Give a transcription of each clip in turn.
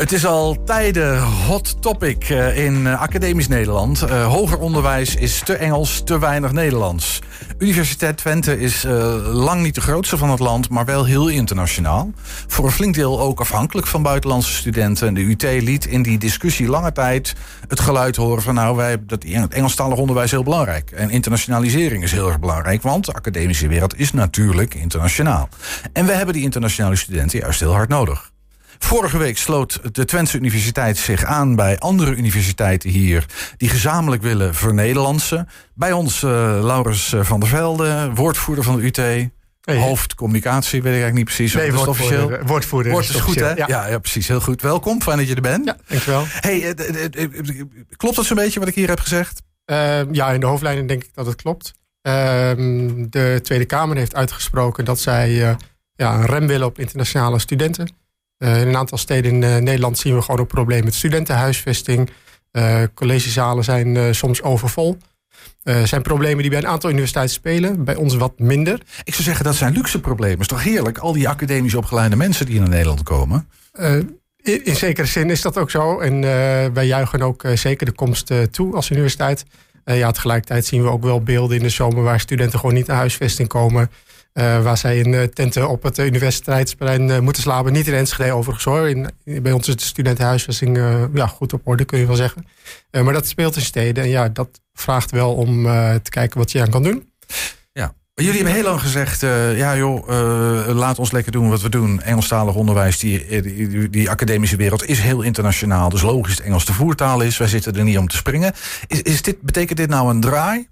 Het is al tijden hot topic eh, in eh, academisch Nederland. Uh, hoger onderwijs is te Engels, te weinig Nederlands. Universiteit Twente is lang niet de grootste van het land, maar wel heel internationaal. Voor een flink deel ook afhankelijk van buitenlandse studenten. En de UT liet in die discussie lange tijd het geluid horen van nou, wij dat het Engelstalig onderwijs heel belangrijk. En internationalisering is heel erg belangrijk, want de academische wereld is natuurlijk internationaal. En we hebben die internationale studenten juist heel hard nodig. Vorige week sloot de Twentse Universiteit zich aan bij andere universiteiten hier die gezamenlijk willen vernederlandsen. Bij ons uh, Laurens eh, van der Velde, woordvoerder van de UT. Hey. Hoofdcommunicatie, weet ik eigenlijk niet precies. Nee, woordvoerder. Officieel. Woordvoerder. Woord is goed, hè? Ja. ja. precies. Heel goed. Welkom. Fijn dat je er bent. Ja, dankjewel. Hey, eh, klopt dat zo'n beetje wat ik hier heb gezegd? Uh, ja, in de hoofdlijnen denk ik dat het klopt. Uh, de Tweede Kamer heeft uitgesproken dat zij uh, ja, een rem willen op internationale studenten. Uh, in een aantal steden in uh, Nederland zien we gewoon ook problemen met studentenhuisvesting. Uh, collegezalen zijn soms overvol. Er zijn problemen die bij een aantal universiteiten spelen, bij ons wat minder. Ik zou zeggen, dat zijn luxe problemen. is toch heerlijk, al die academisch opgeleide mensen die naar Nederland komen? In, in, zekere zin is dat ook zo. En wij juichen ook zeker de komst toe als universiteit. ja, tegelijkertijd zien we ook wel beelden in de zomer waar studenten gewoon niet naar huisvesting komen. Uh, waar zij in uh, tenten op het universiteitsplein uh, moeten slapen. Niet in Enschede overigens hoor. In, bij ons is de studentenhuisvesting ja, goed op orde, kun je wel zeggen. maar dat speelt in steden. En ja, dat vraagt wel om te kijken wat je aan kan doen. Ja. Jullie hebben heel lang gezegd, ja joh, laat ons lekker doen wat we doen. Engelstalig onderwijs, die, die, die, academische wereld is heel internationaal. Dus logisch dat Engels de voertaal is. Wij zitten er niet om te springen. Is, is dit, betekent dit nou een draai?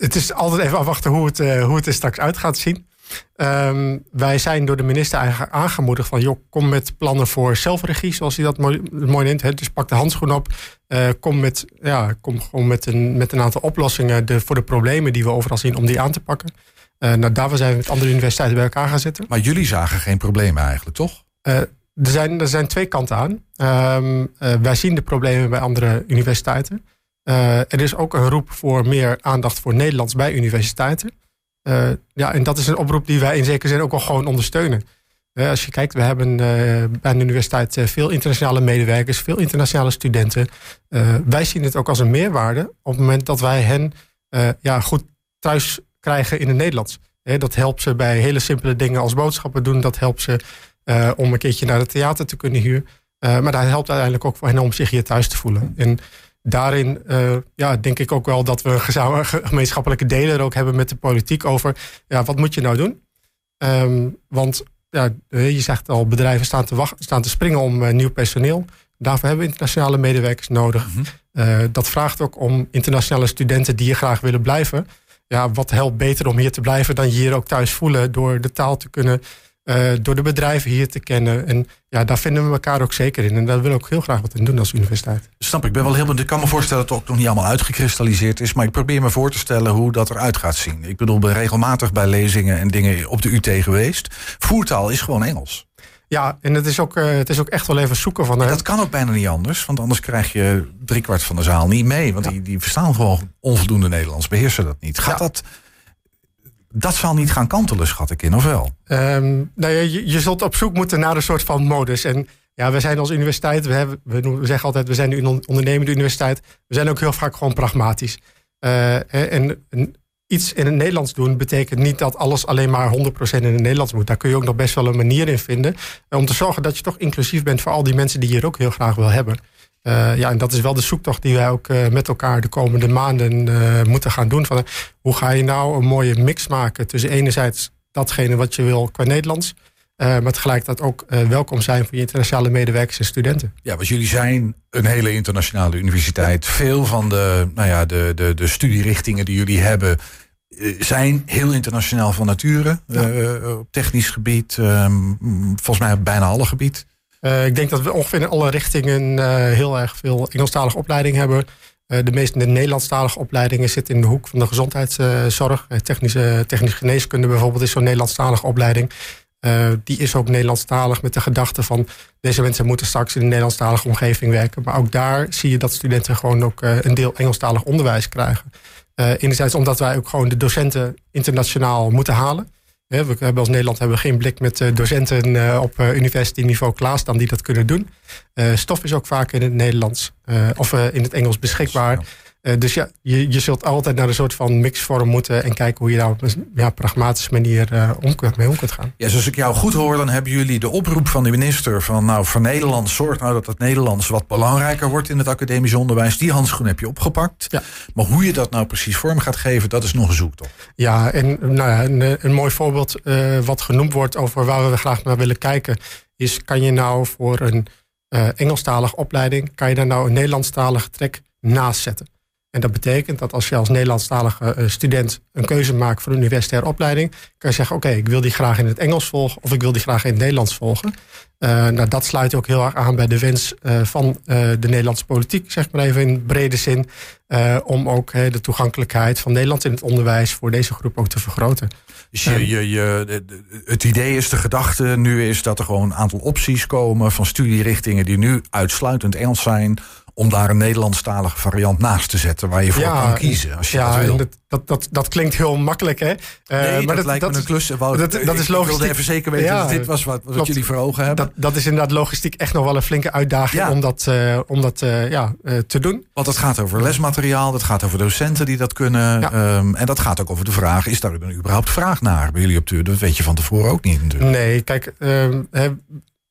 Het is altijd even afwachten hoe het, uh, hoe het er straks uit gaat zien. Um, wij zijn door de minister eigenlijk aangemoedigd van... joh, kom met plannen voor zelfregie, zoals hij dat mooi, mooi neemt. Hè. Dus pak de handschoen op. Uh, kom, met, ja, kom gewoon met een, met een aantal oplossingen de, voor de problemen die we overal zien... om die aan te pakken. Uh, nou, daarvoor zijn we met andere universiteiten bij elkaar gaan zitten. Maar jullie zagen geen problemen eigenlijk, toch? er, zijn, er zijn twee kanten aan. Um, wij zien de problemen bij andere universiteiten... Uh, er is ook een roep voor meer aandacht voor Nederlands bij universiteiten. Uh, ja, en dat is een oproep die wij in zekere zin ook wel gewoon ondersteunen. Uh, als je kijkt, we hebben bij de universiteit veel internationale medewerkers, veel internationale studenten. wij zien het ook als een meerwaarde op het moment dat wij hen ja, goed thuis krijgen in het Nederlands. dat helpt ze bij hele simpele dingen als boodschappen doen. Dat helpt ze om een keertje naar het theater te kunnen huren. maar dat helpt uiteindelijk ook voor hen om zich hier thuis te voelen. En daarin uh, ja, denk ik ook wel dat we een gemeenschappelijke delen ook hebben met de politiek over ja, wat moet je nou doen? Um, want ja, je zegt al, bedrijven staan te, wachten, staan te springen om uh, nieuw personeel. Daarvoor hebben we internationale medewerkers nodig. Mm -hmm. uh, dat vraagt ook om internationale studenten die hier graag willen blijven. Ja, wat helpt beter om hier te blijven dan je hier ook thuis voelen door de taal te kunnen uh, door de bedrijven hier te kennen. En ja, daar vinden we elkaar ook zeker in. En daar willen we ook heel graag wat in doen als universiteit. Snap ik. Ik ben wel heel Ik kan me voorstellen dat het ook nog niet allemaal uitgekristalliseerd is. Maar ik probeer me voor te stellen hoe dat eruit gaat zien. Ik bedoel, ben regelmatig bij lezingen en dingen op de UT geweest. Voertaal is gewoon Engels. Ja, en het is ook, uh, het is ook echt wel even zoeken van... dat kan ook bijna niet anders. Want anders krijg je driekwart van de zaal niet mee. Want die, die verstaan gewoon onvoldoende Nederlands. Beheersen dat niet. Gaat dat dat zal niet gaan kantelen, schat ik in, of wel? Um, nou ja, je, zult op zoek moeten naar een soort van modus. En ja, we zijn als universiteit, we, hebben, we zeggen altijd, we zijn een ondernemende universiteit. We zijn ook heel vaak gewoon pragmatisch. Uh, en, iets in het Nederlands doen betekent niet dat alles alleen maar 100% in het Nederlands moet. Daar kun je ook nog best wel een manier in vinden. Om te zorgen dat je toch inclusief bent voor al die mensen die hier ook heel graag wil hebben. Uh, ja, en dat is wel de zoektocht die wij ook uh, met elkaar de komende maanden uh, moeten gaan doen. Van, hoe ga je nou een mooie mix maken tussen enerzijds datgene wat je wil qua Nederlands, maar tegelijkertijd ook welkom zijn voor je internationale medewerkers en studenten. Ja, want jullie zijn een hele internationale universiteit. Veel van de, nou ja, de, de, de studierichtingen die jullie hebben zijn heel internationaal van nature. Ja. op technisch gebied, ehm, volgens mij op bijna alle gebied. Uh, ik denk dat we ongeveer in alle richtingen uh, heel erg veel Engelstalige opleiding hebben. Uh, de meeste de Nederlandstalige opleidingen zitten in de hoek van de gezondheidszorg. technische, technische geneeskunde bijvoorbeeld is zo'n Nederlandstalige opleiding. die is ook Nederlandstalig met de gedachte van... deze mensen moeten straks in een Nederlandstalige omgeving werken. Maar ook daar zie je dat studenten gewoon ook een deel Engelstalig onderwijs krijgen. enerzijds omdat wij ook gewoon de docenten internationaal moeten halen. We hebben als Nederland hebben we geen blik met docenten op university niveau klaarstaan die dat kunnen doen. stof is ook vaak in het Nederlands of in het Engels beschikbaar. Uh, dus ja, je, je zult altijd naar een soort van mixvorm moeten en kijken hoe je daar op een ja, pragmatische manier uh, om kunt, mee om kunt gaan. Ja, zoals ik jou goed hoor, dan hebben jullie de oproep van de minister van nou voor Nederland, zorg nou dat het Nederlands wat belangrijker wordt in het academisch onderwijs. Die handschoen heb je opgepakt. Ja. Maar hoe je dat nou precies vorm gaat geven, dat is nog een zoektocht. Ja, en nou ja, een, een mooi voorbeeld uh, wat genoemd wordt over waar we graag naar willen kijken, is kan je nou voor een Engelstalige opleiding, kan je daar nou een Nederlandstalige trek naast zetten? En dat betekent dat als je als Nederlandstalige eh, student een keuze maakt voor een universitaire opleiding, kan je zeggen: Oké, ik wil die graag in het Engels volgen of ik wil die graag in het Nederlands volgen. Uh, nou, dat sluit ook heel erg aan bij de wens uh, van de Nederlandse politiek, zeg maar even in brede zin, om ook de toegankelijkheid van Nederland in het onderwijs voor deze groep ook te vergroten. Dus je, je, je, het idee is, de gedachte nu is dat er gewoon een aantal opties komen van studierichtingen die nu uitsluitend Engels zijn om daar een Nederlandstalige variant naast te zetten waar je voor kan kiezen. Als je ja, dat, wil. Dat, dat, dat, dat, klinkt heel makkelijk, hè? Uh, nee, maar dat, lijkt me een klus. dat, dat is logisch. Ik wilde even zeker weten ja, dat dit was wat, wat jullie voor ogen hebben. Dat, dat is inderdaad logistiek echt nog wel een flinke uitdaging om dat, uh, om dat uh, ja, te doen. Want het gaat over lesmateriaal, dat gaat over docenten die dat kunnen. Um, en dat gaat ook over de vraag, is daar überhaupt vraag naar bij jullie op de Dat weet je van tevoren ook niet natuurlijk. Nee, kijk, um,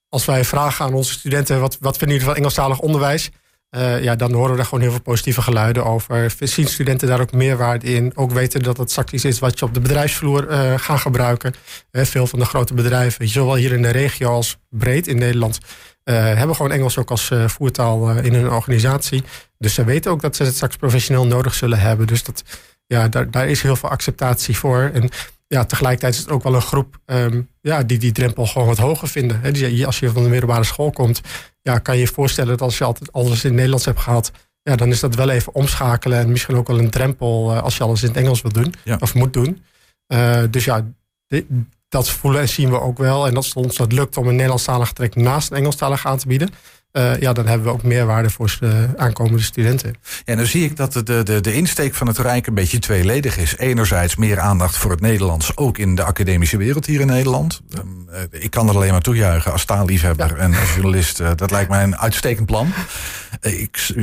als wij vragen aan onze studenten, wat, wat vinden jullie van Engelstalig onderwijs? Uh, ja, dan horen we daar gewoon heel veel positieve geluiden over. Zien studenten daar ook meerwaarde in? Ook weten dat het straks iets is wat je op de bedrijfsvloer uh, gaat gebruiken. Uh, veel van de grote bedrijven, zowel hier in de regio als breed in Nederland, hebben gewoon Engels ook als voertaal in hun organisatie. Dus ze weten ook dat ze het straks professioneel nodig zullen hebben. Dus dat, ja, daar, daar is heel veel acceptatie voor. En ja, tegelijkertijd is het ook wel een groep um, ja, die die drempel gewoon wat hoger vinden. He, als je van de middelbare school komt, ja, kan je je voorstellen dat als je altijd alles in het Nederlands hebt gehad, ja, dan is dat wel even omschakelen en misschien ook wel een drempel uh, als je alles in het Engels wil doen of moet doen. Uh, dus ja, dat voelen en zien we ook wel. En dat ons dat lukt om een Nederlandstalig trek naast een Engelstalig aan te bieden. Uh, ja, dan hebben we ook meerwaarde voor de aankomende studenten. Ja, dan zie ik dat de, de, de insteek van het Rijk een beetje tweeledig is. Enerzijds meer aandacht voor het Nederlands, ook in de academische wereld hier in Nederland. Um, ik kan er alleen maar toejuichen als taalliefhebber en als journalist. Uh, dat lijkt mij een uitstekend plan. Ik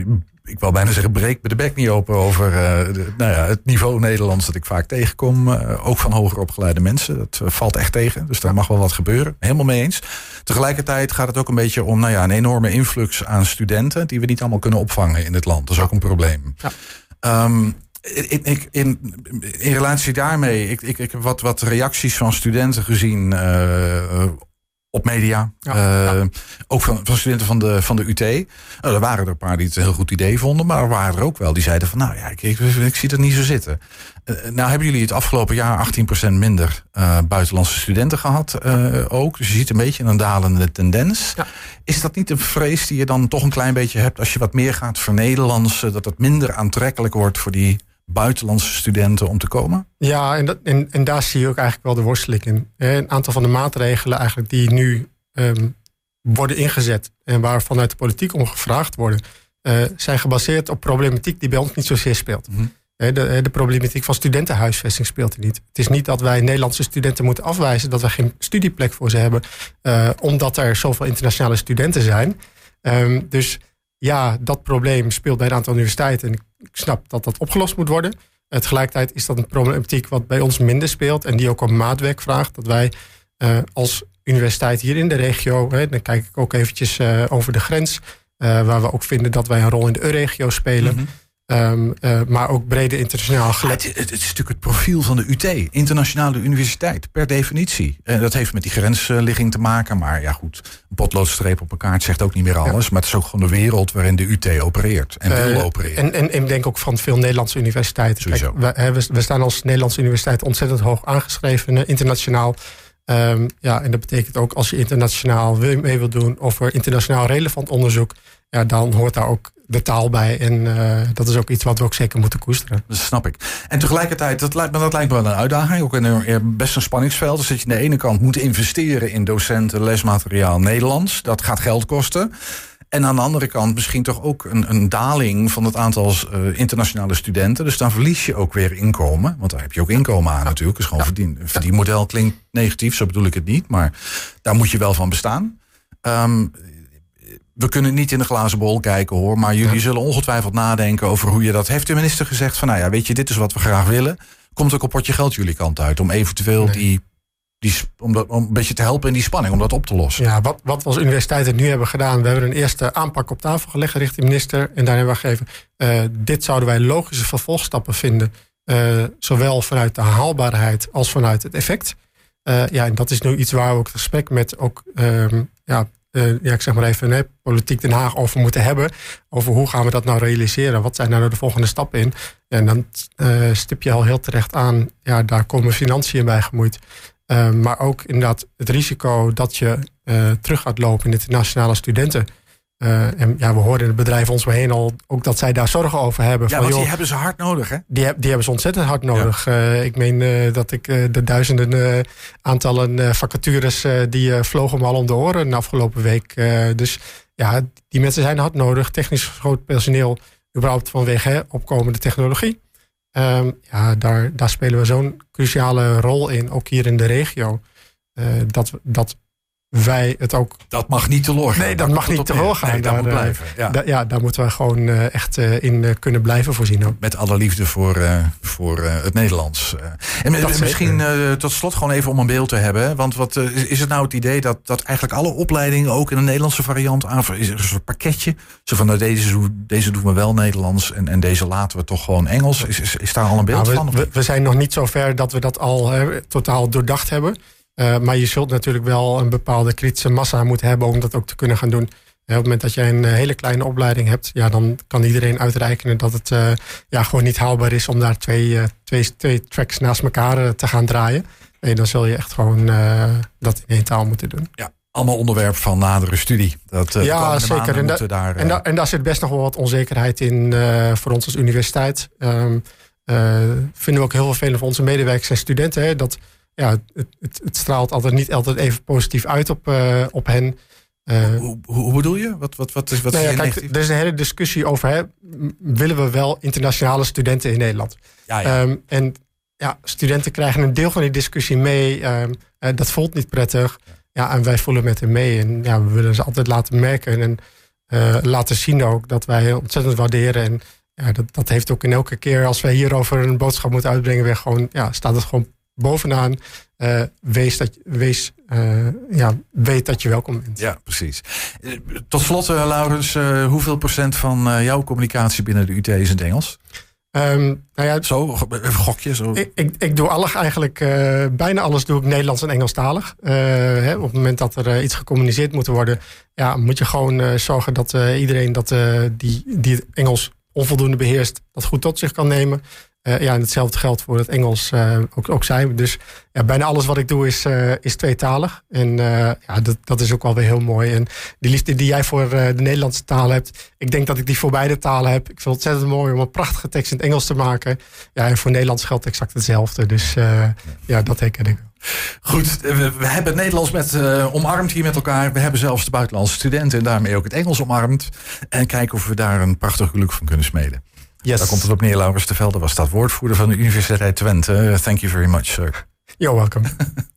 ik wil bijna zeggen, breek me de bek niet open over uh, de, nou ja, het niveau Nederlands dat ik vaak tegenkom. Uh, ook van hoger opgeleide mensen. Dat uh, valt echt tegen. Dus daar mag wel wat gebeuren. Helemaal mee eens. Tegelijkertijd gaat het ook een beetje om nou ja, een enorme influx aan studenten. die we niet allemaal kunnen opvangen in het land. Dat is ook een probleem. Ja. Um, in, in, in, in, relatie daarmee, ik, ik, ik heb wat, wat reacties van studenten gezien op media. Uh, ook van, van, studenten van de, van de UT. Nou, er waren er een paar die het een heel goed idee vonden. Maar er waren er ook wel die zeiden van... nou ja, ik, ik, ik zie het niet zo zitten. Uh, nou hebben jullie het afgelopen jaar 18% minder uh, buitenlandse studenten gehad ook. Dus je ziet een beetje een dalende tendens. Ja. Is dat niet een vrees die je dan toch een klein beetje hebt... als je wat meer gaat vernederlandsen... dat het minder aantrekkelijk wordt voor die buitenlandse studenten om te komen? Ja, en, dat, en, en daar zie je ook eigenlijk wel de worsteling in. Een aantal van de maatregelen eigenlijk die nu um, worden ingezet en waar vanuit de politiek om gevraagd worden, uh, zijn gebaseerd op problematiek die bij ons niet zozeer speelt. Mm -hmm. de, de, problematiek van studentenhuisvesting speelt er niet. Het is niet dat wij Nederlandse studenten moeten afwijzen dat we geen studieplek voor ze hebben, uh, omdat er zoveel internationale studenten zijn. Um, dus ja, dat probleem speelt bij een aantal universiteiten. En ik snap dat dat opgelost moet worden. Uh, tegelijkertijd is dat een problematiek wat bij ons minder speelt. En die ook om maatwerk vraagt. Dat wij uh, als universiteit hier in de regio... Hè, dan kijk ik ook eventjes uh, over de grens... waar we ook vinden dat wij een rol in de EU-regio spelen... -hmm. Um, uh, maar ook brede internationaal gelet. Het, het, is natuurlijk het profiel van de UT, internationale universiteit, per definitie. En dat heeft met die grensligging te maken. Maar ja, goed, een potloodstreep op elkaar zegt ook niet meer alles. Ja. Maar het is ook gewoon de wereld waarin de UT opereert en wil uh, opereren. En, en, en ik denk ook van veel Nederlandse universiteiten. Kijk, we, we, staan als Nederlandse universiteit ontzettend hoog aangeschreven, internationaal. Um, ja, en dat betekent ook als je internationaal mee wil doen of er internationaal relevant onderzoek, ja, dan hoort daar ook de taal bij. En uh, dat is ook iets wat we ook zeker moeten koesteren. Dat snap ik. En tegelijkertijd, dat lijkt me, dat lijkt me wel een uitdaging. Ook een, best een spanningsveld. Dus dat je aan de ene kant moet investeren in docenten, lesmateriaal Nederlands. Dat gaat geld kosten. En aan de andere kant misschien toch ook een, een daling van het aantal uh, internationale studenten. Dus dan verlies je ook weer inkomen. Want daar heb je ook inkomen aan natuurlijk. Dus gewoon verdien, verdienmodel klinkt negatief, zo bedoel ik het niet. Maar daar moet je wel van bestaan. Um, we kunnen niet in de glazen bol kijken hoor. Maar jullie zullen ongetwijfeld nadenken over hoe je dat. Heeft de minister gezegd van nou ja, weet je, dit is wat we graag willen. Komt ook een potje geld jullie kant uit om eventueel die die, om, dat, om een beetje te helpen in die spanning, om dat op te lossen. Ja, wat, wat we als universiteiten nu hebben gedaan, we hebben een eerste aanpak op tafel gelegd richting de minister. En daar hebben we gegeven, uh, dit zouden wij logische vervolgstappen vinden. Uh, zowel vanuit de haalbaarheid als vanuit het effect. Uh, ja, en dat is nu iets waar we ook het gesprek met ook, ehm, ja, ja, ik zeg maar even, politiek Den Haag over moeten hebben. Over hoe gaan we dat nou realiseren? Wat zijn nou de volgende stappen in? En dan stip je al heel terecht aan, ja, daar komen financiën bij gemoeid. Uh, maar ook inderdaad het risico dat je uh, terug gaat lopen in internationale studenten. Uh, en ja, we horen in het bedrijf ons heen al ook dat zij daar zorgen over hebben. Ja, van, want die hebben ze hard nodig, hè? Die, die hebben ze ontzettend hard nodig. Ja. ik meen dat ik de duizenden aantallen vacatures die vlogen me al om de oren de afgelopen week. dus ja, die mensen zijn hard nodig. Technisch groot personeel, überhaupt vanwege hè, opkomende technologie. Um, ja, daar, daar spelen we zo'n cruciale rol in, ook hier in de regio. Dat, dat wij het ook. Dat mag niet te gaan. Nee, dat, mag niet te gaan. Nee, dat moet blijven. Ja. ja, daar moeten we gewoon uh, echt uh, in kunnen blijven voorzien. Ook. Met alle liefde voor, voor het Nederlands. en misschien tot slot gewoon even om een beeld te hebben. Want wat is het nou het idee dat, dat eigenlijk alle opleidingen ook in een Nederlandse variant aan. Is er een soort pakketje? Zo van nou, deze, deze doen we wel Nederlands en, en deze laten we toch gewoon Engels. Is, is, is daar al een beeld nou, van? We, we, zijn nog niet zo ver dat we dat al totaal doordacht hebben. Uh, maar je zult natuurlijk wel een bepaalde kritische massa moeten hebben om dat ook te kunnen gaan doen. op het moment dat jij een hele kleine opleiding hebt, ja, dan kan iedereen uitrekenen dat het uh, ja, gewoon niet haalbaar is om daar twee, uh, twee, twee tracks naast elkaar te gaan draaien. Nee, dan zul je echt gewoon dat in één taal moeten doen. Ja. Allemaal onderwerp van nadere studie. Dat, ja, zeker. En, da daar, en, da en, daar zit best nog wel wat onzekerheid in voor ons als universiteit. Um, vinden we ook heel vervelend voor onze medewerkers en studenten. Hè, dat ja, het, het, het, straalt altijd niet altijd even positief uit op, uh, op hen. Uh, hoe, hoe, bedoel je? Wat, wat, wat is, wat nou ja, kijk, er is een hele discussie over: hè, willen we wel internationale studenten in Nederland? Ja, ja. Um, en ja, studenten krijgen een deel van die discussie mee. Um, uh, dat voelt niet prettig. Ja. ja. en wij voelen met hen mee. En ja, we willen ze altijd laten merken en laten zien ook dat wij ontzettend waarderen. En ja, dat, dat heeft ook in elke keer als wij hierover een boodschap moeten uitbrengen, weer gewoon, ja, staat het gewoon bovenaan uh, wees dat, wees, uh, ja, weet dat je welkom bent. Ja, precies. Uh, tot slot, Laurens, hoeveel procent van jouw communicatie binnen de UT is in het Engels? Um, nou ja, zo, even gokje. Zo. Ik, ik, ik doe alles eigenlijk, bijna alles doe ik Nederlands en Engelstalig. Hè, op het moment dat er iets gecommuniceerd moet worden, ja, moet je gewoon zorgen dat iedereen dat, die, die het Engels onvoldoende beheerst, dat goed tot zich kan nemen. Uh, ja, en hetzelfde geldt voor het Engels, uh, ook, ook zij. Dus ja, bijna alles wat ik doe is, uh, is tweetalig. En ja, dat, dat is ook wel weer heel mooi. En die liefde die jij voor de Nederlandse taal hebt, ik denk dat ik die voor beide talen heb. Ik vind het ontzettend mooi om een prachtige tekst in het Engels te maken. Ja, en voor Nederlands geldt exact hetzelfde. Dus ja, dat herken ik. Goed, we, hebben het Nederlands met, omarmd hier met elkaar. We hebben zelfs de buitenlandse studenten en daarmee ook het Engels omarmd. En kijken of we daar een prachtig geluk van kunnen smeden. Yes. Daar komt het op neer. Laurens de Velde was dat woordvoerder van de Universiteit Twente. Thank you very much, sir. You're welcome.